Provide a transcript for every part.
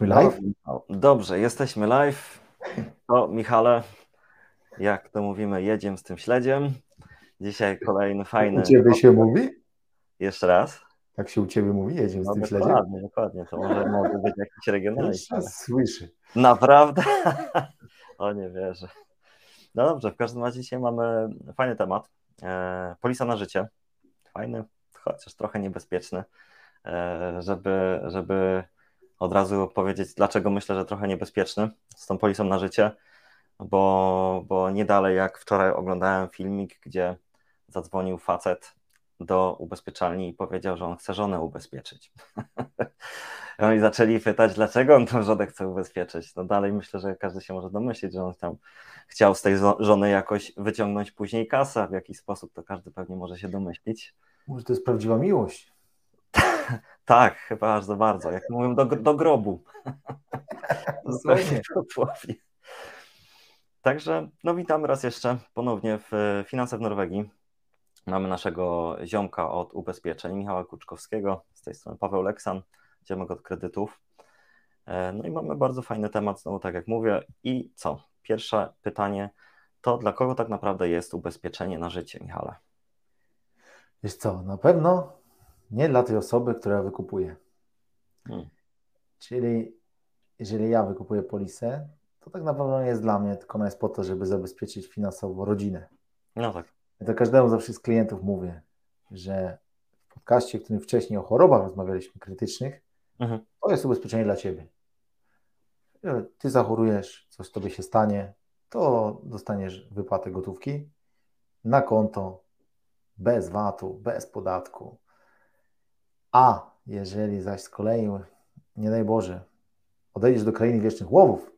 Jesteśmy live? No, dobrze, jesteśmy live. To Michale, jak to mówimy, jedziemy z tym śledziem. Dzisiaj kolejny fajny. U Ciebie się mówi? Jeszcze raz. Tak się u Ciebie mówi, jedziemy No, z tym dokładnie, śledziem? dokładnie. To może może być jakiś regionalny. Słyszy. Naprawdę? o nie wierzę. No dobrze, w każdym razie dzisiaj mamy fajny temat. E, polisa na życie. Fajny, chociaż trochę niebezpieczny. E, żeby, żeby od razu powiedzieć, dlaczego myślę, że trochę niebezpieczny z tą polisą na życie, bo, bo nie dalej jak wczoraj oglądałem filmik, gdzie zadzwonił facet do ubezpieczalni i powiedział, że on chce żonę ubezpieczyć. No i zaczęli pytać, dlaczego on tą żonę chce ubezpieczyć. No dalej myślę, że każdy się może domyślić, że on tam chciał z tej żony jakoś wyciągnąć później kasę, w jaki sposób to każdy pewnie może się domyślić. Może to jest prawdziwa miłość. Tak, chyba aż za bardzo. Jak mówią, do, do grobu. Dosłownie. Także no witamy raz jeszcze ponownie w Finanse w Norwegii. Mamy naszego ziomka od ubezpieczeń, Michała Kuczkowskiego, z tej strony Paweł Leksan, ziomek od kredytów. E, No i mamy bardzo fajny temat, znowu tak jak mówię. I co? Pierwsze pytanie to dla kogo tak naprawdę jest ubezpieczenie na życie, Michale? Wiesz co, na pewno nie dla tej osoby, która wykupuje. Hmm. Czyli jeżeli ja wykupuję polisę, to tak naprawdę nie jest dla mnie, tylko ona jest po to, żeby zabezpieczyć finansowo rodzinę. No tak. Ja to każdemu zawsze z klientów mówię, że w podcaście, w którym wcześniej o chorobach rozmawialiśmy, krytycznych, Mhm. to jest ubezpieczenie dla Ciebie. Ty zachorujesz, coś Tobie się stanie, to dostaniesz wypłatę gotówki na konto, bez VAT-u, bez podatku. A jeżeli zaś z kolei, nie daj Boże, odejdziesz do krainy wiecznych łowów,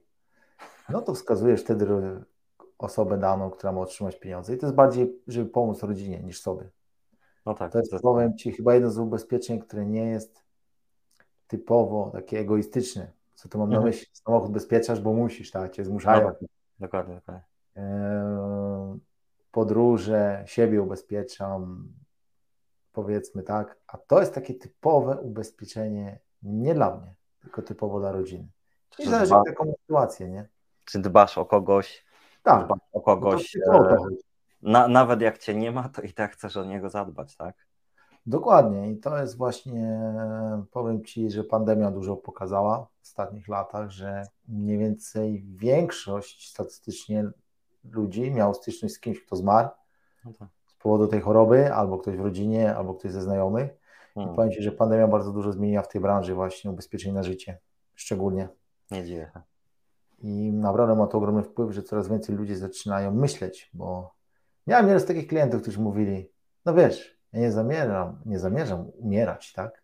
no to wskazujesz wtedy osobę daną, która ma otrzymać pieniądze. I to jest bardziej, żeby pomóc rodzinie niż sobie. No tak. To jest, zdecydowanie. powiem Ci, chyba jedno z ubezpieczeń, które nie jest typowo takie egoistyczne. Co tu mam na Mhm. myśli? Samochód bezpieczasz, bo musisz, tak? Cię zmuszają. No tak. Dokładnie, dokładnie. Podróże, siebie ubezpieczam, powiedzmy tak. A to jest takie typowe ubezpieczenie nie dla mnie, tylko typowo dla rodziny. I Czy, zależy dba, od jaką sytuację, nie? czy dbasz o kogoś, Tak. dbasz o No to kogoś, tylko o to e, na, nawet jak cię nie ma, to i tak chcesz o niego zadbać, tak? Dokładnie i to jest właśnie, powiem Ci, że pandemia dużo pokazała w ostatnich latach, że mniej więcej większość statystycznie ludzi miało styczność z kimś, kto zmarł No tak. Powodu tej choroby, albo ktoś w rodzinie, albo ktoś ze znajomych. I Hmm, powiem Ci, że pandemia bardzo dużo zmieniła w tej branży właśnie ubezpieczeń na życie, szczególnie. nie dziwię się. I naprawdę ma to ogromny wpływ, że coraz więcej ludzi zaczynają myśleć, bo miałem nieraz takich klientów, którzy mówili, no wiesz, ja nie zamierzam, nie zamierzam umierać, tak?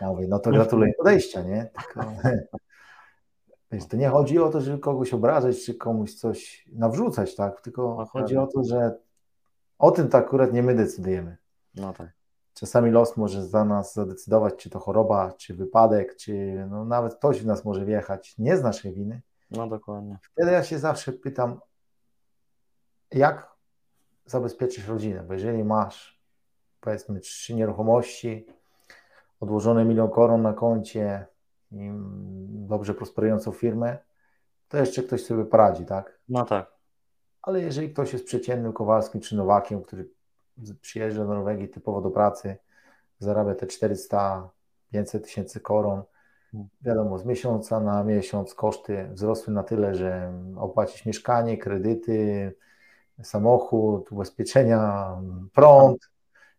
Ja mówię, no to gratuluję podejścia, nie? Tylko, wiesz, to nie chodzi o to, żeby kogoś obrażać, czy komuś coś nawrzucać, tak? Tylko chodzi o to, że o tym to akurat nie my decydujemy. No tak. Czasami los może za nas zadecydować, czy to choroba, czy wypadek, czy no, nawet ktoś w nas może wjechać, nie z naszej winy. No dokładnie. Wtedy ja się zawsze pytam, jak zabezpieczyć rodzinę? Bo jeżeli masz, powiedzmy, trzy nieruchomości, odłożony milion koron na koncie i dobrze prosperującą firmę, to jeszcze ktoś sobie poradzi, tak? No tak. Ale jeżeli ktoś jest przeciętnym Kowalskim czy Nowakiem, który przyjeżdża do Norwegii typowo do pracy, zarabia te 400, 500 tysięcy koron, wiadomo, z miesiąca na miesiąc koszty wzrosły na tyle, że opłacić mieszkanie, kredyty, samochód, ubezpieczenia, prąd,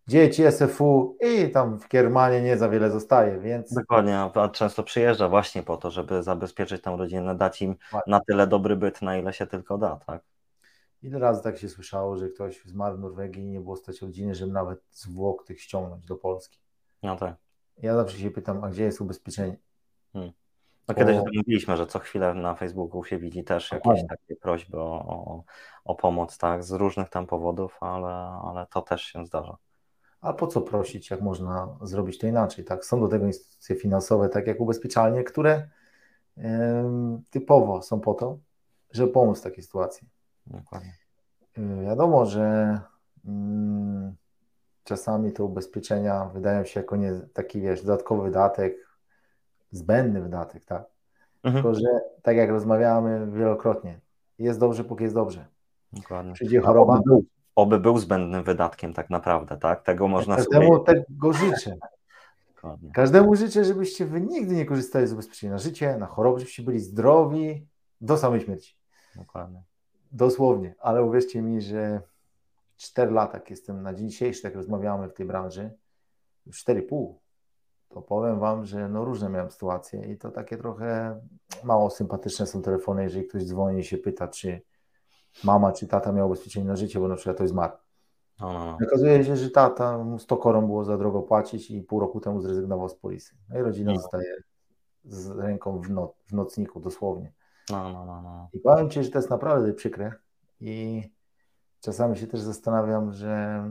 dzieci, SFU i tam w Kiermanie nie za wiele zostaje, więc Dokładnie, a często przyjeżdża właśnie po to, żeby zabezpieczyć tą rodzinę, dać im na tyle dobry byt, na ile się tylko da, tak? Ile razy tak się słyszało, że ktoś zmarł w Norwegii i nie było stać rodziny, żeby nawet zwłok tych ściągnąć do Polski. No tak. Ja zawsze się pytam, a gdzie jest ubezpieczenie? No kiedyś O. mówiliśmy, że co chwilę na Facebooku się widzi też jakieś takie prośby o, o, o pomoc, tak, z różnych tam powodów, ale, ale to też się zdarza. A po co prosić, jak można zrobić to inaczej? Tak? Są do tego instytucje finansowe, tak jak ubezpieczalnie, które em, typowo są po to, żeby pomóc w takiej sytuacji. Dokładnie. Y, Wiadomo, że mm, czasami te ubezpieczenia wydają się jako nie, taki, wiesz, dodatkowy wydatek zbędny wydatek, tak? Mhm. Tylko, że tak jak rozmawiamy wielokrotnie, jest dobrze, póki jest dobrze. Dokładnie. Przyjdzie choroba. Oby był, oby był zbędnym wydatkiem tak naprawdę, tak? Tego można Każdemu sobie... tego życzę. Dokładnie. Każdemu życzę, żebyście wy nigdy nie korzystali z ubezpieczenia na życie, na chorobę, żebyście byli zdrowi do samej śmierci. Dokładnie. Dosłownie, ale uwierzcie mi, że 4 lata, jak jestem na dzień dzisiejszy, tak rozmawiamy w tej branży, już 4,5, to powiem Wam, że no różne miałem sytuacje i to takie trochę mało sympatyczne są telefony, jeżeli ktoś dzwoni i się pyta, czy mama czy tata miał ubezpieczenie na życie, bo na przykład to jest zmarł. No, no, no. Okazuje się, że tata 100 koron było za drogo płacić i pół roku temu zrezygnował z polisy. No i rodzina no. zostaje z ręką w, no, w nocniku dosłownie. No, no, no, no. I powiem Ci, że to jest naprawdę przykre i czasami się też zastanawiam, że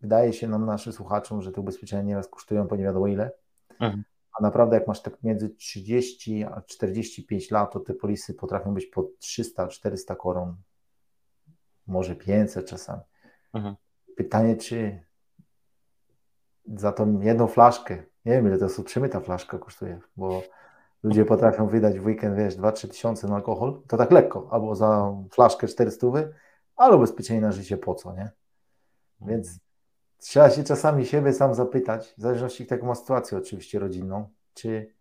wydaje się nam, naszym słuchaczom, że te ubezpieczenia nieraz kosztują po nie wiadomo ile, mhm. a naprawdę jak masz tak między 30 a 45 lat, to te polisy potrafią być po 300-400 koron, może 500 czasami. Mhm. Pytanie, czy za tą jedną flaszkę, nie wiem ile to jest przemyta flaszka kosztuje, bo ludzie potrafią wydać w weekend, wiesz, 2-3 tysiące na alkohol, to tak lekko, albo za flaszkę 400, ale ubezpieczenie na życie po co, nie? Więc trzeba się czasami siebie sam zapytać, w zależności od jaką ma sytuację oczywiście rodzinną, czy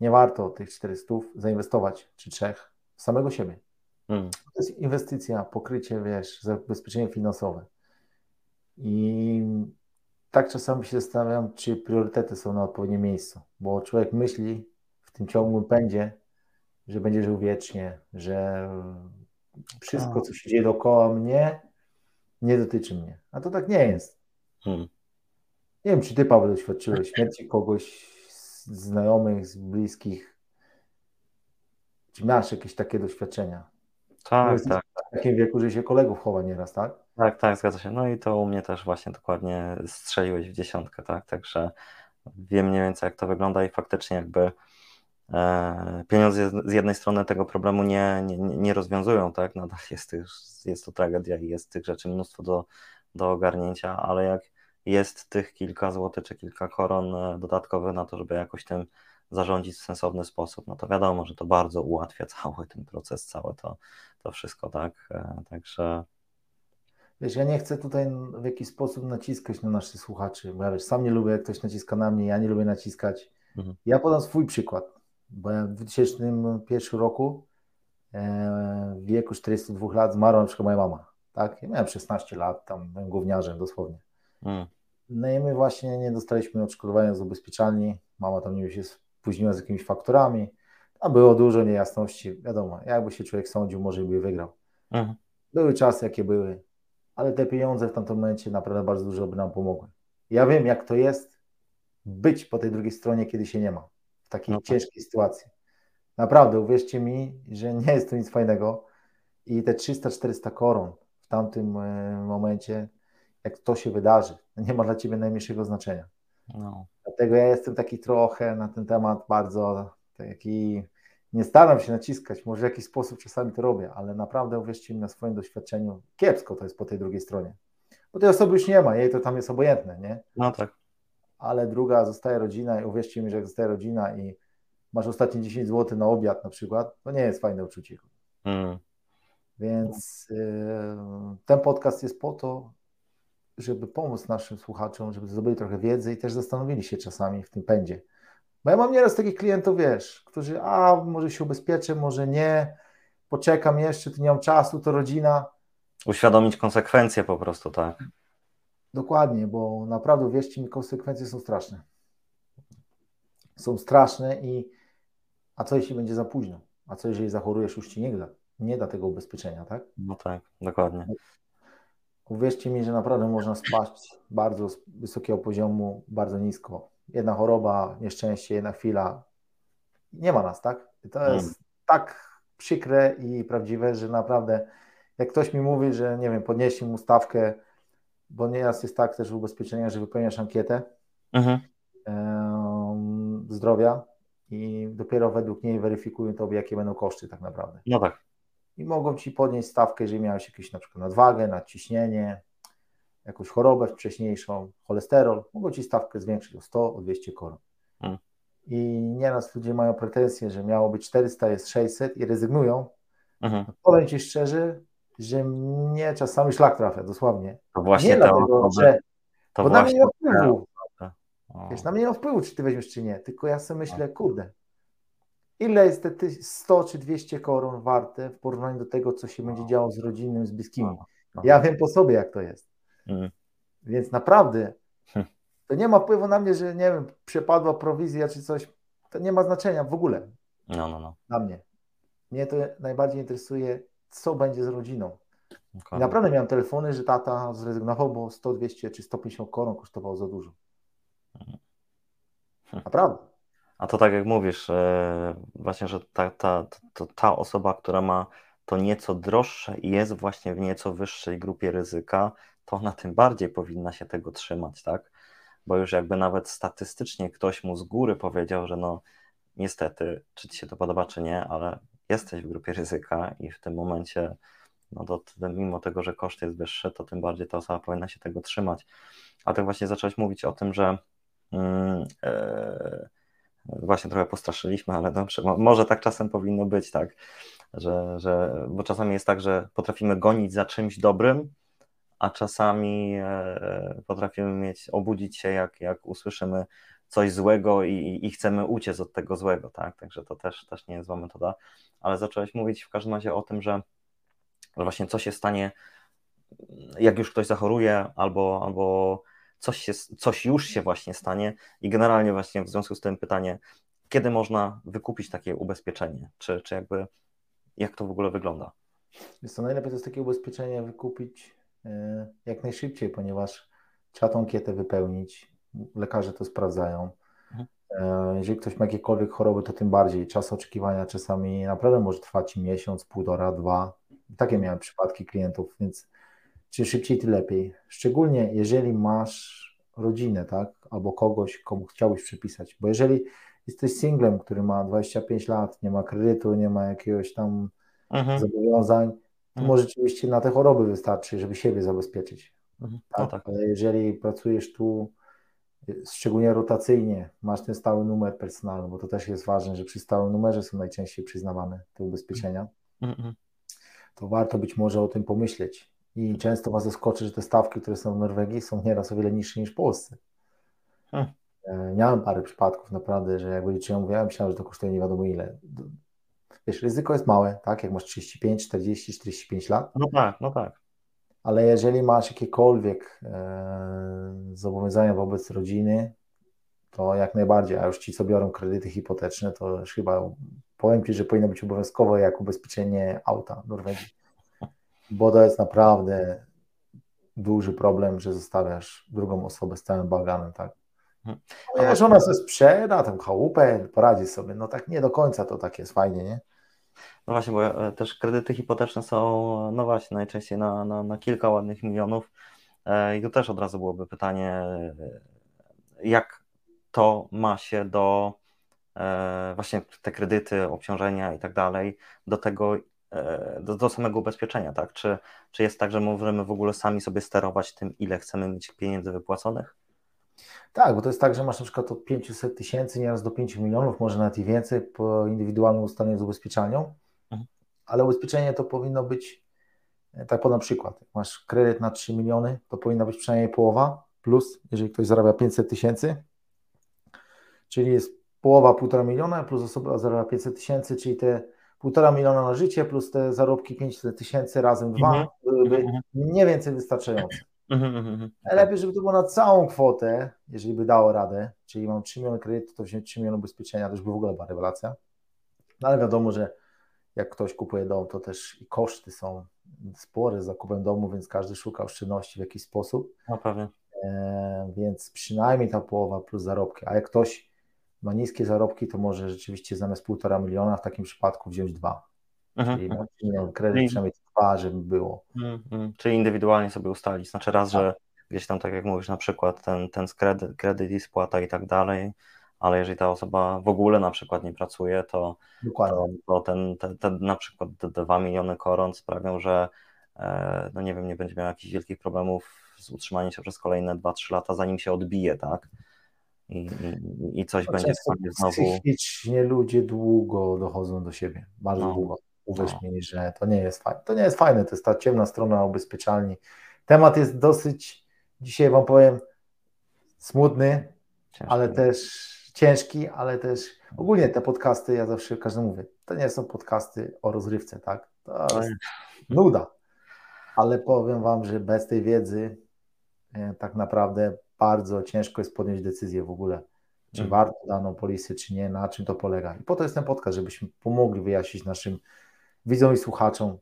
nie warto tych 400 zainwestować, czy trzech, w samego siebie. Hmm. To jest inwestycja, pokrycie, wiesz, zabezpieczenie finansowe. I tak czasami się zastanawiam, czy priorytety są na odpowiednim miejscu, bo człowiek myśli w tym ciągłym pędzie, że będzie żył wiecznie, że wszystko, co się dzieje dookoła mnie, nie dotyczy mnie. A to tak nie jest. Hmm. Nie wiem, czy ty, Paweł, doświadczyłeś śmierci kogoś z znajomych, z bliskich. Czy masz jakieś takie doświadczenia? Tak, tak. W takim wieku, że się kolegów chowa nieraz, tak? Tak, tak, zgadza się. No i to u mnie też właśnie dokładnie strzeliłeś w dziesiątkę, tak? Także wiem mniej więcej, jak to wygląda i faktycznie jakby pieniądze z jednej strony tego problemu nie, nie, nie rozwiązują, tak? Nadal jest, jest to tragedia i jest tych rzeczy mnóstwo do, do ogarnięcia, ale jak jest tych kilka złotych czy kilka koron e, dodatkowych na to, żeby jakoś tym zarządzić w sensowny sposób, no to wiadomo, że to bardzo ułatwia cały ten proces, całe to, to wszystko, tak? E, także. Wiesz, ja nie chcę tutaj w jakiś sposób naciskać na naszych słuchaczy, bo ja wiesz, sam nie lubię, jak ktoś naciska na mnie, ja nie lubię naciskać. Mhm. Ja podam swój przykład, bo ja w 2001 roku e, w wieku 42 lat zmarła na przykład moja mama, tak? Ja miałem 16 lat, tam byłem gówniarzem dosłownie. Mhm. No i my właśnie nie dostaliśmy odszkodowania z ubezpieczalni, mama tam nie się spóźniła z jakimiś faktorami, a było dużo niejasności, wiadomo, jakby się człowiek sądził, może by wygrał. Mhm. Były czasy, jakie były, ale te pieniądze w tamtym momencie naprawdę bardzo dużo by nam pomogły. Ja wiem, jak to jest być po tej drugiej stronie, kiedy się nie ma, takiej no tak. ciężkiej sytuacji. Naprawdę, uwierzcie mi, że nie jest to nic fajnego i te 300-400 koron w tamtym e, momencie, jak to się wydarzy, nie ma dla Ciebie najmniejszego znaczenia. No. Dlatego ja jestem taki trochę na ten temat bardzo taki, nie staram się naciskać, może w jakiś sposób czasami to robię, ale naprawdę uwierzcie mi na swoim doświadczeniu, kiepsko to jest po tej drugiej stronie. Bo tej osoby już nie ma, jej to tam jest obojętne, nie? No tak. Ale druga zostaje rodzina i uwierzcie mi, że jak zostaje rodzina i masz ostatnie 10 zł na obiad na przykład, to nie jest fajne uczucie. Mm. Więc y, ten podcast jest po to, żeby pomóc naszym słuchaczom, żeby zdobyli trochę wiedzy i też zastanowili się czasami w tym pędzie. Bo ja mam nieraz takich klientów, wiesz, którzy, a może się ubezpieczę, może nie, poczekam jeszcze, tu nie mam czasu, to rodzina. Uświadomić konsekwencje po prostu, tak. Dokładnie, bo naprawdę, wierzcie mi, konsekwencje są straszne. Są straszne i a co jeśli będzie za późno? A co jeżeli zachorujesz, już ci nie da, nie da tego ubezpieczenia, tak? No tak, dokładnie. Uwierzcie mi, że naprawdę można spaść bardzo z wysokiego poziomu, bardzo nisko. Jedna choroba, nieszczęście, jedna chwila. Nie ma nas, tak? To jest tak przykre i prawdziwe, że naprawdę jak ktoś mi mówi, że nie wiem, podnieśli mu stawkę, bo nieraz jest tak też w ubezpieczeniach, że wypełniasz ankietę mhm. zdrowia i dopiero według niej weryfikują tobie, jakie będą koszty tak naprawdę. No tak i mogą Ci podnieść stawkę, jeżeli miałeś jakieś na przykład nadwagę, nadciśnienie, jakąś chorobę wcześniejszą, cholesterol, mogą Ci stawkę zwiększyć o 100, o 200 koron. Hmm. i nieraz ludzie mają pretensje, że miało być 400, jest 600 i rezygnują, mhm. powiem Ci szczerze, że mnie czasami szlak trafia, dosłownie. To właśnie nie dlatego, że to bo właśnie na mnie nie ma wpływu. Wiesz, na mnie nie ma wpływu, czy ty weźmiesz, czy nie. Tylko ja sobie myślę, kurde, ile jest te ty- 100 czy 200 koron warte w porównaniu do tego, co się będzie działo z rodzinnym, z bliskimi. Ja wiem po sobie, jak to jest. Mhm. Więc naprawdę Hm. to nie ma wpływu na mnie, że nie wiem, przepadła prowizja czy coś. To nie ma znaczenia w ogóle No, no, no. dla mnie. Mnie to najbardziej interesuje, co będzie z rodziną. I Dokładnie. naprawdę miałem telefony, że tata zrezygnował, bo 100, 200 czy 150 koron kosztowało za dużo. Mhm. Naprawdę. A to tak jak mówisz, e, właśnie, że ta, ta, to, ta osoba, która ma to nieco droższe i jest właśnie w nieco wyższej grupie ryzyka, to ona tym bardziej powinna się tego trzymać, tak? Bo już jakby nawet statystycznie ktoś mu z góry powiedział, że no niestety, czy ci się to podoba, czy nie, ale jesteś w grupie ryzyka i w tym momencie, no to mimo tego, że koszt jest wyższy, to tym bardziej ta osoba powinna się tego trzymać. A tak właśnie zacząłeś mówić o tym, że mm, e, Właśnie trochę postraszyliśmy, ale dobrze, mo- może tak czasem powinno być, tak, że, że, bo czasami jest tak, że potrafimy gonić za czymś dobrym, a czasami e, potrafimy mieć, obudzić się, jak, jak usłyszymy coś złego i, i chcemy uciec od tego złego, tak, także to też, też nie jest zła metoda, ale zacząłeś mówić w każdym razie o tym, że, że właśnie co się stanie, jak już ktoś zachoruje, albo, albo coś, się, coś już się właśnie stanie i generalnie właśnie w związku z tym pytanie, kiedy można wykupić takie ubezpieczenie, czy, czy jakby jak to w ogóle wygląda? Jest to najlepiej to jest takie ubezpieczenie wykupić e, jak najszybciej, ponieważ trzeba tą ankietę wypełnić. Lekarze to sprawdzają. E, Jeżeli ktoś ma jakiekolwiek choroby, to tym bardziej. Czas oczekiwania czasami naprawdę może trwać miesiąc, półtora, dwa. Takie miałem przypadki klientów, więc czym szybciej, tym lepiej. Szczególnie jeżeli masz rodzinę, tak? Albo kogoś, komu chciałbyś przypisać. Bo jeżeli jesteś singlem, który ma 25 lat, nie ma kredytu, nie ma jakiegoś tam Mhm. zobowiązań, to Mhm. może rzeczywiście na te choroby wystarczy, żeby siebie zabezpieczyć. Mhm. Tak? No tak. Ale jeżeli pracujesz tu szczególnie rotacyjnie, masz ten stały numer personalny, bo to też jest ważne, że przy stałym numerze są najczęściej przyznawane te ubezpieczenia, Mhm. to warto być może o tym pomyśleć. I często Was zaskoczy, że te stawki, które są w Norwegii, są nieraz o wiele niższe niż w Polsce. Hmm. Miałem parę przypadków naprawdę, że jak wyliczyłem, mówię, ja myślałem, że to kosztuje nie wiadomo ile. Wiesz, ryzyko jest małe, tak? Jak masz 35, 40, 45 lat, No tak, no tak. Ale jeżeli masz jakiekolwiek e, zobowiązania wobec rodziny, to jak najbardziej, a już ci, co biorą kredyty hipoteczne, to już chyba powiem Ci, że powinno być obowiązkowe jak ubezpieczenie auta w Norwegii, bo to jest naprawdę duży problem, że zostawiasz drugą osobę z całym baganem, tak? A żona sobie sprzeda tą chałupę, poradzi sobie, no tak nie do końca to tak jest. Fajnie, nie? No właśnie, bo e, też kredyty hipoteczne są, no właśnie, najczęściej na, na, na kilka ładnych milionów. E, I tu też od razu byłoby pytanie, e, jak to ma się do e, właśnie te kredyty, obciążenia i tak dalej, do tego, e, do, do samego ubezpieczenia, tak? Czy, czy jest tak, że możemy w ogóle sami sobie sterować tym, ile chcemy mieć pieniędzy wypłaconych? Tak, bo to jest tak, że masz na przykład od 500 tysięcy, nieraz do 5 milionów, może nawet i więcej po indywidualnym ustaleniu z ubezpieczalnią. Ale ubezpieczenie to powinno być, e, tak podam przykład, jak masz kredyt na 3 miliony, to powinna być przynajmniej połowa, plus jeżeli ktoś zarabia 500 tysięcy, czyli jest połowa półtora miliona, plus osoba zarabia 500 tysięcy, czyli te półtora miliona na życie, plus te zarobki 500 tysięcy razem dwa, Mhm. byłyby Mhm. mniej więcej wystarczające. Mhm, mhm. Najlepiej, żeby to było na całą kwotę, jeżeli by dało radę, czyli mam 3 miliony kredytu, to wziąć 3 miliony ubezpieczenia, to już by w ogóle była rewelacja. No ale wiadomo, że jak ktoś kupuje dom, to też i koszty są spore z zakupem domu, więc każdy szuka oszczędności w jakiś sposób, No pewnie. e, więc przynajmniej ta połowa plus zarobki. A jak ktoś ma niskie zarobki, to może rzeczywiście zamiast półtora miliona w takim przypadku wziąć dwa. Mhm, Czyli mhm. na 3 miliony kredyt Czyli- przynajmniej dwa, żeby było. Mm, mm. Czyli indywidualnie sobie ustalić. Znaczy raz, że gdzieś tam, tak jak mówisz, na przykład ten, ten kredyt, kredyt i spłata i tak dalej, ale jeżeli ta osoba w ogóle na przykład nie pracuje, to, to, to ten, te, te na przykład te 2 miliony koron sprawią, że e, no nie wiem, nie będzie miał jakichś wielkich problemów z utrzymaniem się przez kolejne 2-3 lata, zanim się odbije, tak? i, i, i coś No, będzie często sobie znowu. Psychicznie ludzie długo dochodzą do siebie, bardzo No. długo. Uwierz No. mi, że to nie jest fajne. To nie jest fajne, to jest ta ciemna strona ubezpieczalni. Temat jest dosyć, dzisiaj Wam powiem, smutny, ciężko. ale też ciężki, ale też ogólnie te podcasty, ja zawsze każdemu mówię, to nie są podcasty o rozrywce, tak? To jest jest- nuda. Ale powiem Wam, że bez tej wiedzy e, tak naprawdę bardzo ciężko jest podjąć decyzję w ogóle, czy Mhm. warto daną polisę, czy nie, na czym to polega. I po to jest ten podcast, żebyśmy pomogli wyjaśnić naszym widzom i słuchaczom,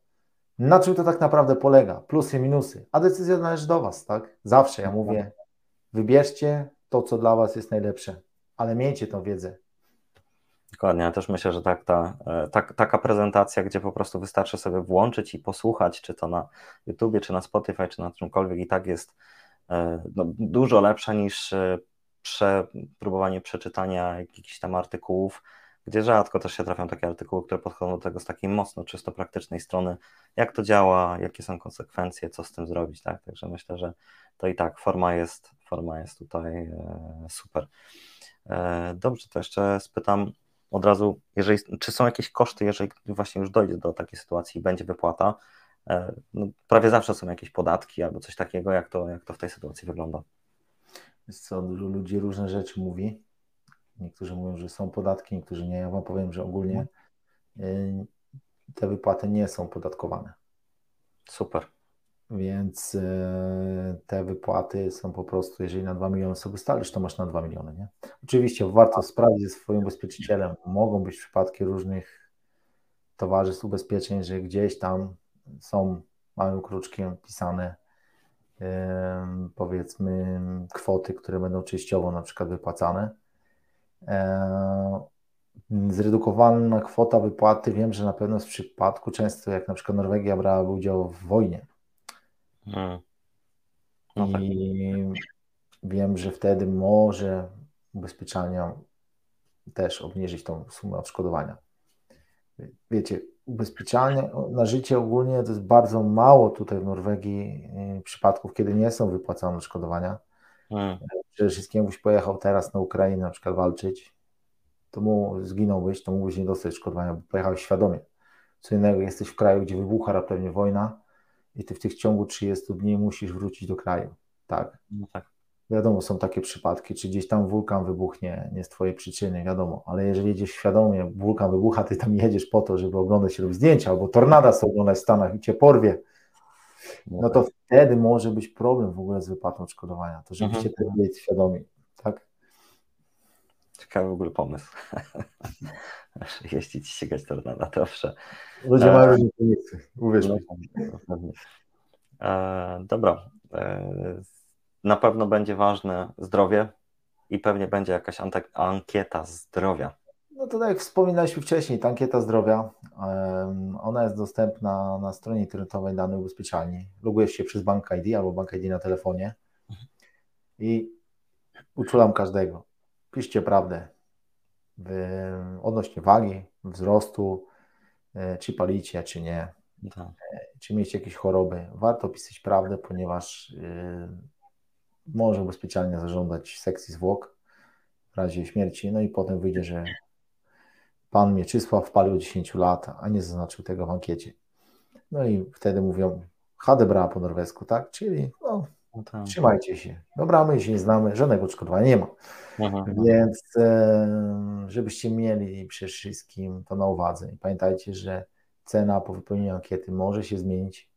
na czym to tak naprawdę polega, plusy, minusy, a decyzja należy do Was, tak? Zawsze ja mówię, wybierzcie to, co dla Was jest najlepsze, ale miejcie tą wiedzę. Dokładnie, ja też myślę, że tak, ta, e, tak, taka prezentacja, gdzie po prostu wystarczy sobie włączyć i posłuchać, czy to na YouTubie, czy na Spotify, czy na czymkolwiek i tak jest e, no, dużo lepsza niż e, prze, próbowanie przeczytania jakichś tam artykułów, gdzie rzadko też się trafią takie artykuły, które podchodzą do tego z takiej mocno czysto praktycznej strony, jak to działa, jakie są konsekwencje, co z tym zrobić, tak? Także myślę, że to i tak forma jest, forma jest tutaj super. E, Dobrze, to jeszcze spytam od razu, jeżeli, czy są jakieś koszty, jeżeli właśnie już dojdzie do takiej sytuacji i będzie wypłata? E, No, prawie zawsze są jakieś podatki albo coś takiego, jak to, jak to w tej sytuacji wygląda? Jest co, dużo ludzi różne rzeczy mówi. Niektórzy mówią, że są podatki, niektórzy nie. Ja Wam powiem, że ogólnie y, te wypłaty nie są podatkowane. Super. Więc y, te wypłaty są po prostu, jeżeli na 2 miliony sobie ustalisz, to masz na 2 miliony, nie? Oczywiście warto sprawdzić ze swoim ubezpieczycielem. Mogą być przypadki różnych towarzystw ubezpieczeń, że gdzieś tam są małym kruczkiem pisane em, powiedzmy kwoty, które będą częściowo na przykład wypłacane. E, Zredukowana kwota wypłaty, wiem, że na pewno w przypadku często jak na przykład Norwegia brała udział w wojnie No tak. i wiem, że wtedy może ubezpieczalnia też obniżyć tą sumę odszkodowania. Wiecie, ubezpieczalnie na życie ogólnie to jest bardzo mało tutaj w Norwegii y, przypadków, kiedy nie są wypłacane odszkodowania. Mm. Przede wszystkim jakbyś pojechał teraz na Ukrainę na przykład walczyć, to mu zginąłbyś, to mógłbyś nie dostać odszkodowania, bo pojechałeś świadomie. Co innego, jesteś w kraju, gdzie wybucha raptownie wojna i ty w tych ciągu 30 dni musisz wrócić do kraju. Tak, No tak. Wiadomo, są takie przypadki, czy gdzieś tam wulkan wybuchnie, nie z twojej przyczyny, wiadomo, ale jeżeli jedziesz świadomie, wulkan wybucha, ty tam jedziesz po to, żeby oglądać lub zdjęcia, albo tornada są oglądać w Stanach i cię porwie, no to wtedy może być problem w ogóle z wypłatą odszkodowania. To żebyście Mhm. tego byli świadomi, tak? Ciekawy w ogóle pomysł. Jeździć, ścigać tornada, dobrze. Ludzie E, mają różne pomysły, uwierz mi. E, dobra. E, na pewno będzie ważne zdrowie i pewnie będzie jakaś ankieta zdrowia. No to tak jak wspominaliśmy wcześniej, ta ankieta zdrowia, ona jest dostępna na stronie internetowej danej ubezpieczalni. Logujesz się przez Bank ID albo Bank ID na telefonie i uczulam każdego. Piszcie prawdę w, odnośnie wagi, wzrostu, e, czy palicie, czy nie, Tak. czy mieliście jakieś choroby. Warto pisać prawdę, ponieważ y, może ubezpieczalnia zażądać sekcji zwłok w razie śmierci, no i potem wyjdzie, że pan Mieczysław palił 10 lat, a nie zaznaczył tego w ankiecie. No i wtedy mówią, Hadebra po norwesku, tak? Czyli no, No tak. trzymajcie się. Dobra, my się nie znamy, żadnego odszkodowania nie ma. Mhm. Więc e, żebyście mieli przede wszystkim to na uwadze. I pamiętajcie, że cena po wypełnieniu ankiety może się zmienić,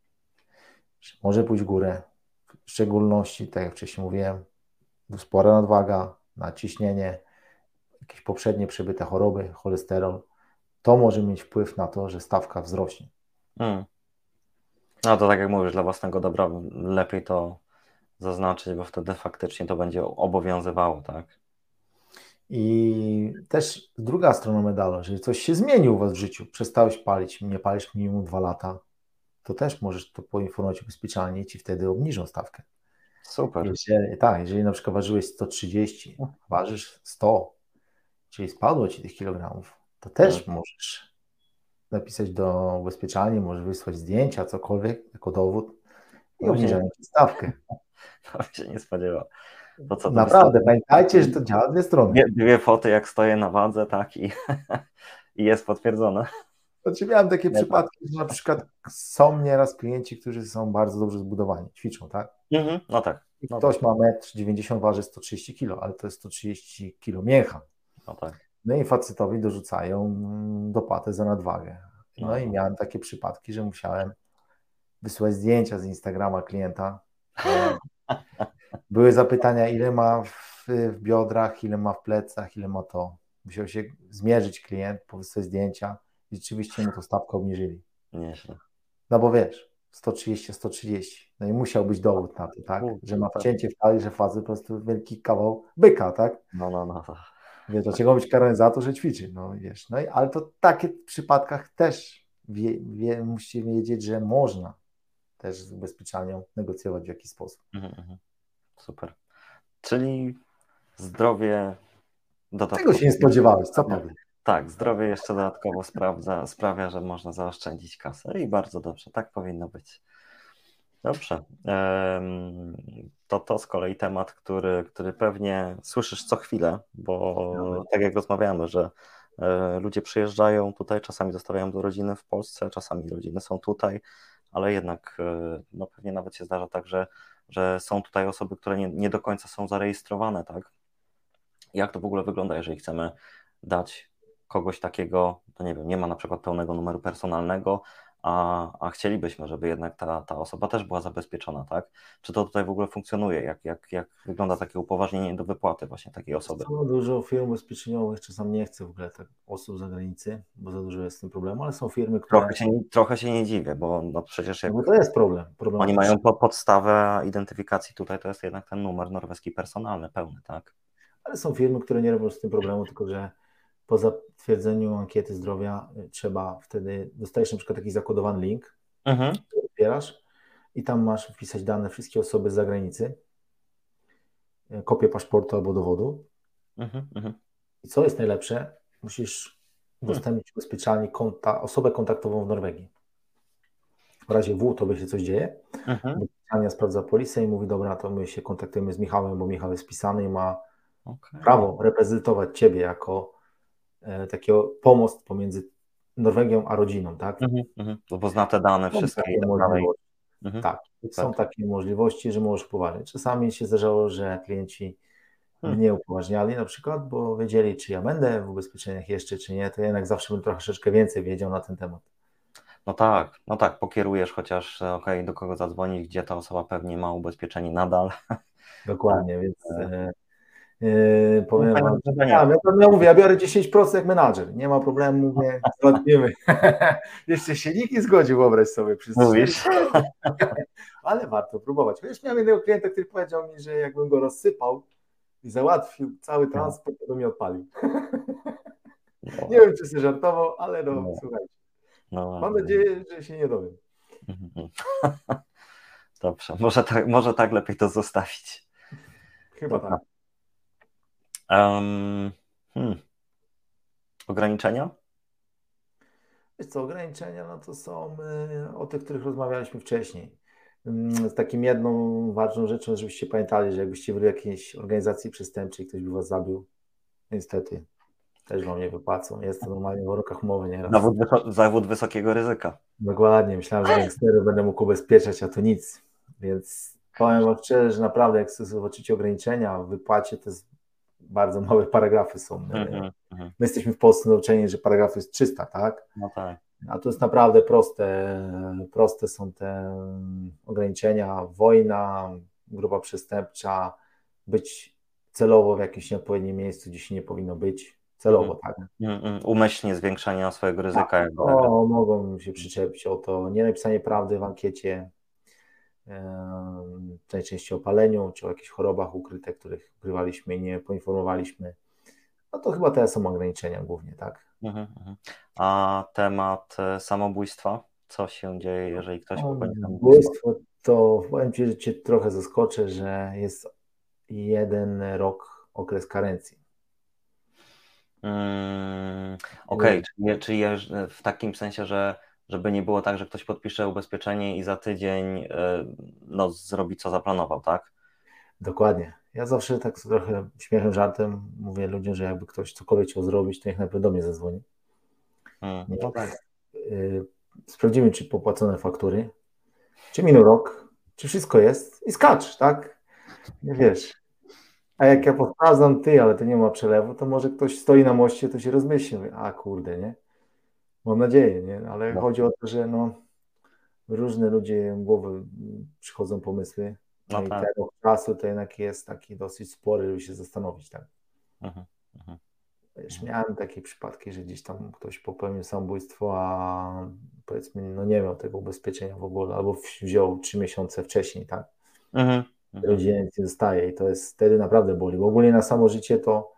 że może pójść w górę. W szczególności, tak jak wcześniej mówiłem, spora nadwaga, naciśnienie, jakieś poprzednie przebyte choroby, cholesterol. To może mieć wpływ na to, że stawka wzrośnie. Mm. No to tak jak mówisz, dla własnego dobra lepiej to zaznaczyć, bo wtedy faktycznie to będzie obowiązywało, tak? I też druga strona medalu, jeżeli coś się zmieni u Was w życiu, przestałeś palić, nie palisz minimum dwa lata, to też możesz to poinformować ubezpieczalnie i Ci wtedy obniżą stawkę. Super. Jeżeli, tak, jeżeli na przykład ważyłeś 130, ważysz 100, czyli spadło Ci tych kilogramów, to też Mhm. możesz napisać do ubezpieczalni, możesz wysłać zdjęcia, cokolwiek, jako dowód i obniżają stawkę. To się nie spodziewał. To co, to Naprawdę, pamiętajcie, że to działa dwie strony. Dwie, dwie foty, jak stoję na wadze, tak, i, i jest potwierdzone. Znaczy miałem takie nie przypadki, że na przykład są nieraz klienci, którzy są bardzo dobrze zbudowani, ćwiczą, tak? Mhm, no tak. No Ktoś tak. ma metr 90, waży 130 kg, ale to jest 130 kg mięcha. No tak. No i facetowi dorzucają dopłatę za nadwagę. No, no i miałem takie przypadki, że musiałem wysłać zdjęcia z Instagrama klienta. Były zapytania, ile ma w, w biodrach, ile ma w plecach, ile ma to. Musiał się zmierzyć klient, wysłać zdjęcia i rzeczywiście mu to stawkę obniżyli. Nieźle. No bo wiesz, 130, 130. No i musiał być dowód na to, tak? Że ma wcięcie w talii, że fazy po prostu wielki kawał byka, tak? No, no, no. Wiesz, dlaczego być karany za to, że ćwiczy? No wiesz, no i, ale to w takich przypadkach też wie, wie, musicie wiedzieć, że można też z ubezpieczalnią negocjować w jakiś sposób. Mhm, mhm. Super. Czyli zdrowie dodatkowo. Tego się nie spodziewałeś, co powiem? Tak, zdrowie jeszcze dodatkowo sprawdza, sprawia, że można zaoszczędzić kasę i bardzo dobrze, tak powinno być. Dobrze. To to z kolei temat, który, który pewnie słyszysz co chwilę, bo tak jak rozmawiamy, że e, ludzie przyjeżdżają tutaj, czasami zostawiają do rodziny w Polsce, czasami rodziny są tutaj, ale jednak e, no pewnie nawet się zdarza tak, że, że są tutaj osoby, które nie, nie do końca są zarejestrowane, tak? Jak to w ogóle wygląda, jeżeli chcemy dać kogoś takiego, to nie wiem, nie ma na przykład pełnego numeru personalnego, a, a chcielibyśmy, żeby jednak ta, ta osoba też była zabezpieczona, tak? Czy to tutaj w ogóle funkcjonuje? Jak, jak, jak wygląda takie upoważnienie do wypłaty właśnie takiej osoby? Są dużo firm ubezpieczeniowych, czasami nie chcę w ogóle tak osób z zagranicy, bo za dużo jest z tym problemu, ale są firmy, które... Trochę się, trochę się nie dziwię, bo no przecież jak... No to jest problem. problem oni mają po, podstawę identyfikacji tutaj, to jest jednak ten numer norweski personalny, pełny, tak? Ale są firmy, które nie robią z tym problemu, tylko że po zatwierdzeniu ankiety zdrowia y, trzeba wtedy, dostajesz na przykład taki zakodowany link, mhm. który otwierasz i tam masz wpisać dane wszystkie osoby z zagranicy, y, kopię paszportu albo dowodu. Mhm, mhm. I co jest najlepsze, musisz udostępnić ubezpieczalni konta, osobę kontaktową w Norwegii. W razie W to by się coś dzieje. Mhm. Ania sprawdza policję i mówi, dobra, to my się kontaktujemy z Michałem, bo Michał jest spisany i ma okay. prawo reprezentować Ciebie jako takiego pomost pomiędzy Norwegią a rodziną, tak? Mhm, mhm. bo zna te dane są wszystkie i tak dalej. Mhm. Tak, są tak. takie możliwości, że możesz upoważniać. Czasami się zdarzało, że klienci hmm. nie upoważniali na przykład, bo wiedzieli, czy ja będę w ubezpieczeniach jeszcze, czy nie, to jednak zawsze bym troszeczkę więcej wiedział na ten temat. No tak, no tak, pokierujesz chociaż, ok, do kogo zadzwonić, gdzie ta osoba pewnie ma ubezpieczenie nadal. Dokładnie, więc e, Yy, powiem wam, ja, ja, ja mówię, ja biorę 10% jak menadżer, nie ma problemu, mówię, załatwimy. Jeszcze się nikt nie zgodził, wyobraź sobie. Przez Mówisz? Ale warto próbować. Wiesz, miałem jednego klienta, który powiedział mi, że jakbym go rozsypał i załatwił cały transport, to by mi odpalił. No. Nie wiem, czy się żartował, ale no, no. słuchajcie. No, Mam nadzieję, że się nie dowiem. Dobrze, może tak, może tak lepiej to zostawić. Chyba tak. Um, hmm. Ograniczenia? Wiesz co, ograniczenia no to są y, o tych, których rozmawialiśmy wcześniej. Mm, z takim jedną ważną rzeczą, żebyście pamiętali, że jakbyście byli w jakiejś organizacji przestępczej, ktoś by was zabił, niestety też wam nie wypłacą. Jest to normalnie w warunkach umowy nieraz. Zawód, zawód wysokiego ryzyka. Dokładnie. Myślałem, że gangstery będę mógł ubezpieczać, a to nic. Więc powiem wam szczerze, że naprawdę jak zobaczycie ograniczenia w wypłacie, to jest bardzo małe paragrafy są. Mm-hmm, My jesteśmy w Polsce nauczeni, że paragraf jest 300, tak? No tak. A to jest naprawdę proste, proste są te ograniczenia, wojna, grupa przestępcza, być celowo w jakimś nieodpowiednim miejscu, gdzie się nie powinno być, celowo, tak. Mm-hmm. Umyślnie zwiększania swojego ryzyka. Tak, o, mogą się przyczepić o to, nie napisanie prawdy w ankiecie, najczęściej o paleniu czy o jakichś chorobach ukryte, których ukrywaliśmy i nie poinformowaliśmy. No to chyba te są ograniczenia głównie, tak? Mhm, mhm. A temat e, samobójstwa? Co się dzieje, jeżeli ktoś popełni samobójstwo? To powiem Ci, że Cię trochę zaskoczę, że jest jeden rok okres karencji. Hmm, Okej, okay. czyli, czyli w takim sensie, że żeby nie było tak, że ktoś podpisze ubezpieczenie i za tydzień e, no, zrobi co zaplanował, tak? Dokładnie. Ja zawsze tak trochę śmiechem, żartem mówię ludziom, że jakby ktoś cokolwiek chciał zrobić, to niech najpierw do mnie zadzwoni. Hmm. No tak. Y, sprawdzimy, czy popłacone faktury, czy minął rok, czy wszystko jest i skacz, tak? Nie wiesz. A jak ja powtarzam ty, ale to nie ma przelewu, to może ktoś stoi na moście, to się rozmyśli. A kurde, nie? Mam nadzieję, nie? Ale no. chodzi o to, że no, różne ludzie głowy przychodzą pomysły. No, no i tak. tego czasu to jednak jest taki dosyć spory, żeby się zastanowić, tak? Mhm. Mhm. Wiesz, miałem takie przypadki, że gdzieś tam ktoś popełnił samobójstwo, a powiedzmy, no nie miał tego ubezpieczenia w ogóle, albo wziął trzy miesiące wcześniej, tak? Mhm. mhm. Rodzinie nic nie zostaje i to jest wtedy naprawdę boli, bo ogólnie na samo życie to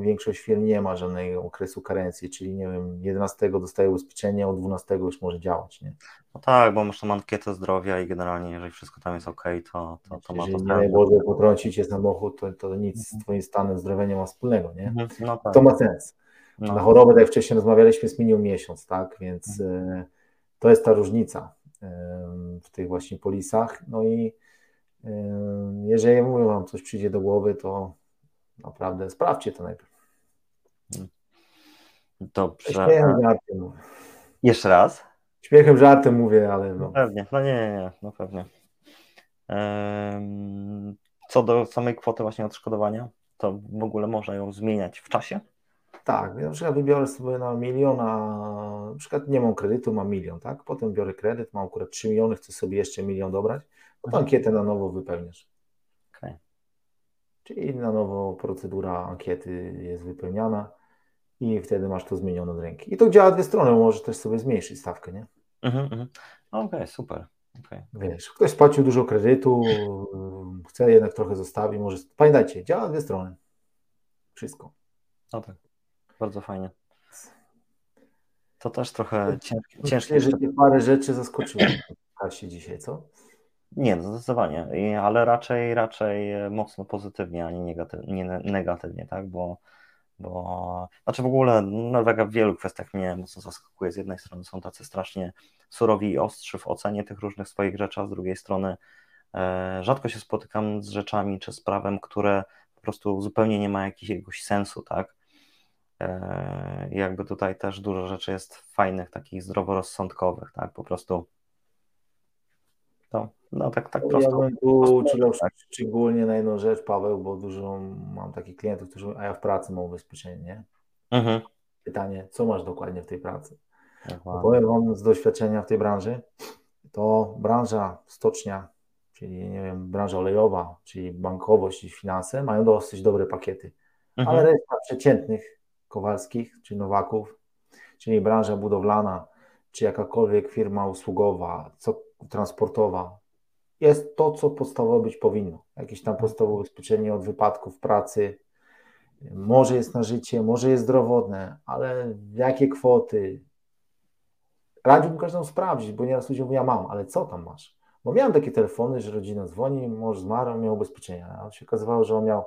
większość firm nie ma żadnego okresu karencji, czyli nie wiem, 11 dostaje ubezpieczenie, od 12 już może działać, nie? No tak, bo masz tam ankietę zdrowia i generalnie jeżeli wszystko tam jest ok, to, to, to ma to Jeżeli nie Boże potrącić cię samochód, to, to nic z mhm. twoim stanem zdrowia nie ma wspólnego, nie? Mhm, no tak. To ma sens. No. Na chorobę, tak jak wcześniej rozmawialiśmy, jest minimum miesiąc, tak? Więc mhm. to jest ta różnica w tych właśnie polisach. No i jeżeli mówię wam coś przyjdzie do głowy, to naprawdę sprawdźcie to najpierw. Dobrze. Jeszcze raz? Śmiechem, żartem mówię, ale no. no. Pewnie, no nie, nie, nie, no pewnie. Co do samej kwoty właśnie odszkodowania, to w ogóle można ją zmieniać w czasie? Tak, ja na przykład wybiorę sobie na milion, a na przykład nie mam kredytu, mam milion, tak? Potem biorę kredyt, mam akurat 3 miliony, chcę sobie jeszcze milion dobrać, to mhm. ankietę na nowo wypełniasz. Czyli na nowo procedura ankiety jest wypełniana i wtedy masz to zmienione od ręki. I to działa dwie strony, możesz też sobie zmniejszyć stawkę, nie? Mhm, mhm. Okej, okay, super. Okay. Wiesz, ktoś spłacił dużo kredytu, chce jednak trochę zostawić, może. Pamiętajcie, działa dwie strony. Wszystko. No tak, bardzo fajnie. To też trochę ciężkie. ciężkie. że parę rzeczy zaskoczyło w kasie dzisiaj, co? Nie, no zdecydowanie, ale raczej raczej mocno pozytywnie, a nie negatywnie, nie negatywnie tak? Bo bo znaczy w ogóle Norwega w wielu kwestiach mnie mocno zaskakuje. Z jednej strony są tacy strasznie surowi i ostrzy w ocenie tych różnych swoich rzeczy, a z drugiej strony e, rzadko się spotykam z rzeczami czy z prawem, które po prostu zupełnie nie ma jakiegoś sensu, tak? E, jakby tutaj też dużo rzeczy jest fajnych, takich zdroworozsądkowych, tak? Po prostu to, no tak, tak prosto. Ja bym tu uczulał tak. szczególnie na jedną rzecz, Paweł, bo dużo mam takich klientów, którzy, a ja w pracy mam ubezpieczenie, nie? Mhm. Pytanie, co masz dokładnie w tej pracy? Powiem Wam z doświadczenia w tej branży, to branża stocznia, czyli nie wiem, branża olejowa, czyli bankowość i finanse mają dosyć dobre pakiety, mhm. ale reszta przeciętnych Kowalskich czy Nowaków, czyli branża budowlana, czy jakakolwiek firma usługowa, co transportowa, jest to, co podstawowo być powinno. Jakieś tam podstawowe ubezpieczenie od wypadków pracy, może jest na życie, może jest zdrowotne, ale jakie kwoty? Radziłbym każdemu sprawdzić, bo nieraz ludzie mówią, ja mam, ale co tam masz? Bo miałem takie telefony, że rodzina dzwoni, mąż zmarł, miał ubezpieczenia, a się okazywało, że on miał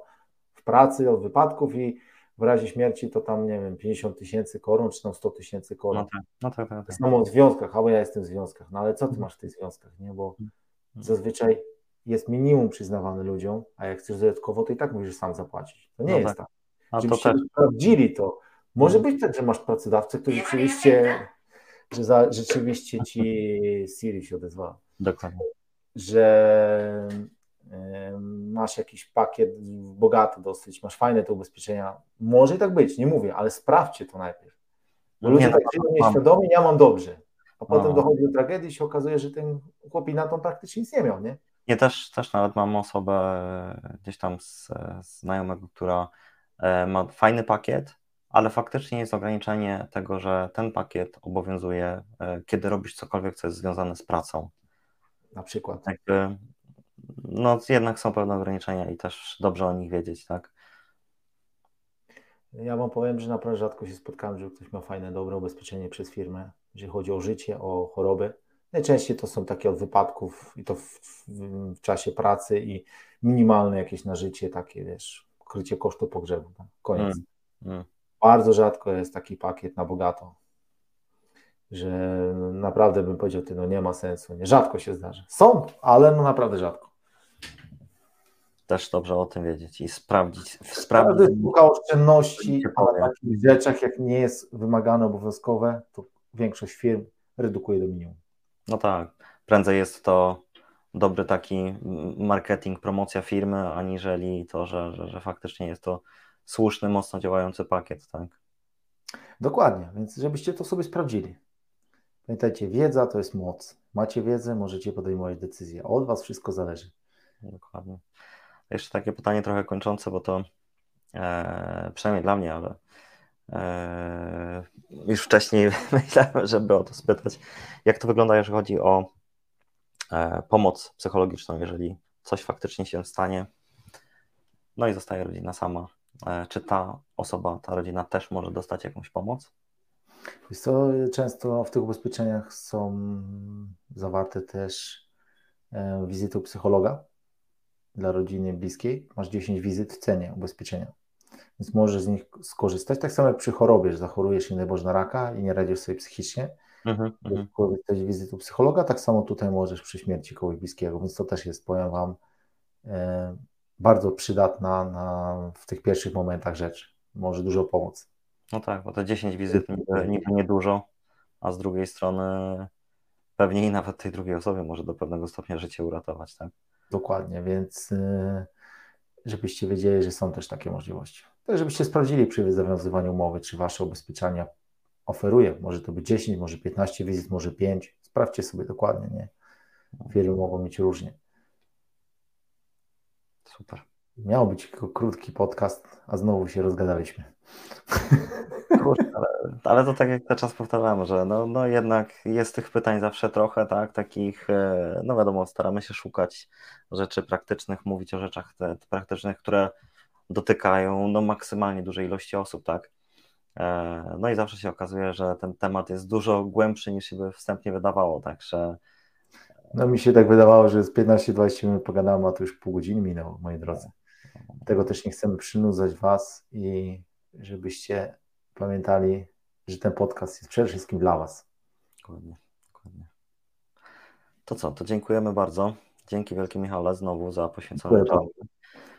w pracy od wypadków i w razie śmierci to tam, nie wiem, 50 tysięcy koron, czy tam 100 tysięcy koron. No tak, no tak, tak. tak. Samo w związkach, albo ja jestem w związkach, no ale co ty masz w tych związkach, nie? Bo mhm. Zazwyczaj jest minimum przyznawane ludziom, a jak chcesz dodatkowo, to i tak musisz sam zapłacić. To nie no jest tak. tak. A to też. sprawdzili to. Może mhm. być tak, że masz pracodawcę, który rzeczywiście, że za, rzeczywiście ci Siri się odezwała. Dokładnie. Że masz jakiś pakiet bogaty dosyć, masz fajne te ubezpieczenia. Może i tak być, nie mówię, ale sprawdźcie to najpierw. Bo ludzie nie, tak żyją nieświadomie, ja mam dobrze. A potem no. dochodzi do tragedii i się okazuje, że ten chłopina to praktycznie nic nie miał, nie? Nie, też, też nawet mam osobę e, gdzieś tam z, z znajomego, która e, ma fajny pakiet, ale faktycznie jest ograniczenie tego, że ten pakiet obowiązuje, e, kiedy robisz cokolwiek, co jest związane z pracą. Na przykład. Jakby no jednak są pewne ograniczenia i też dobrze o nich wiedzieć, tak? Ja wam powiem, że naprawdę rzadko się spotkałem, że ktoś ma fajne, dobre ubezpieczenie przez firmę, jeżeli chodzi o życie, o choroby. Najczęściej to są takie od wypadków i to w, w, w czasie pracy i minimalne jakieś na życie, takie wiesz, krycie kosztu pogrzebu. Tak? Koniec. Mm, mm. Bardzo rzadko jest taki pakiet na bogato, że naprawdę bym powiedział, ty no nie ma sensu, nie rzadko się zdarza. Są, ale no naprawdę rzadko. Też dobrze o tym wiedzieć i sprawdzić. sprawdzić Każdy szuka oszczędności, a na takich rzeczach, jak nie jest wymagane obowiązkowe, to większość firm redukuje do minimum. No tak, prędzej jest to dobry taki marketing, promocja firmy, aniżeli to, że, że, że faktycznie jest to słuszny, mocno działający pakiet, tak? Dokładnie, więc żebyście to sobie sprawdzili. Pamiętajcie, wiedza to jest moc. Macie wiedzę, możecie podejmować decyzje. Od Was wszystko zależy. Dokładnie. Jeszcze takie pytanie trochę kończące, bo to e, przynajmniej dla mnie, ale e, już wcześniej myślałem, żeby o to spytać. Jak to wygląda, jeżeli chodzi o e, pomoc psychologiczną, jeżeli coś faktycznie się stanie, no i zostaje rodzina sama. E, czy ta osoba, ta rodzina też może dostać jakąś pomoc? Jest to często w tych ubezpieczeniach są zawarte też e, wizyty u psychologa dla rodziny bliskiej. Masz 10 wizyt w cenie ubezpieczenia, więc możesz z nich skorzystać. Tak samo jak przy chorobie, że zachorujesz i nie na raka i nie radzisz sobie psychicznie, mhm, mhm. korzystać wizyt u psychologa, tak samo tutaj możesz przy śmierci kogoś bliskiego, więc to też jest, powiem Wam, e, bardzo przydatna na, w tych pierwszych momentach rzecz. Może dużo pomóc. No tak, bo te 10 wizyt niby, niedużo, a z drugiej strony pewnie i nawet tej drugiej osoby może do pewnego stopnia życie uratować, tak? Dokładnie, więc y, żebyście wiedzieli, że są też takie możliwości. Tak, żebyście sprawdzili przy zawiązywaniu umowy, czy wasze ubezpieczenia oferuje. Może to być 10, może 15 wizyt, może 5. Sprawdźcie sobie dokładnie, nie? Firmy mogą mieć różnie. Super. Miał być tylko krótki podcast, a znowu się rozgadaliśmy. ale, to tak jak cały czas powtarzamy, że no, no jednak jest tych pytań zawsze trochę, tak, takich, e, no wiadomo, staramy się szukać rzeczy praktycznych, mówić o rzeczach te, te praktycznych, które dotykają no, maksymalnie dużej ilości osób, tak. E, no i zawsze się okazuje, że ten temat jest dużo głębszy niż się by wstępnie wydawało, także no mi się tak wydawało, że z 15-20 minut pogadamy, a to już pół godziny minęło, moi drodzy. Tego też nie chcemy przynudzać Was i żebyście pamiętali, że ten podcast jest przede wszystkim dla Was. Dokładnie, dokładnie. To co, to dziękujemy bardzo. Dzięki wielkie Michale znowu za poświęcony czas.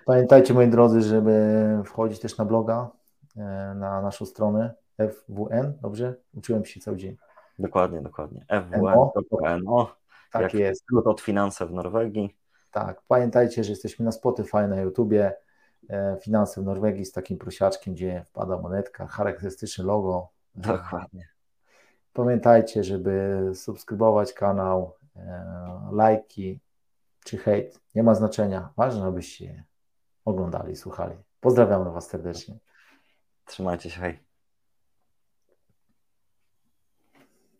Pamiętajcie moi drodzy, żeby wchodzić też na bloga, e, na naszą stronę FWN, dobrze? Uczyłem się cały dzień. Dokładnie, dokładnie. FWN.no. Tak Jak jest. Skrót od finanse w Norwegii. Tak, pamiętajcie, że jesteśmy na Spotify, na YouTubie. E, finanse w Norwegii z takim prosiaczkiem, gdzie wpada monetka, charakterystyczne logo. Dokładnie. Pamiętajcie, żeby subskrybować kanał, e, lajki czy hejt, nie ma znaczenia. Ważne, abyście oglądali, słuchali. Pozdrawiamy Was serdecznie. Trzymajcie się, hej.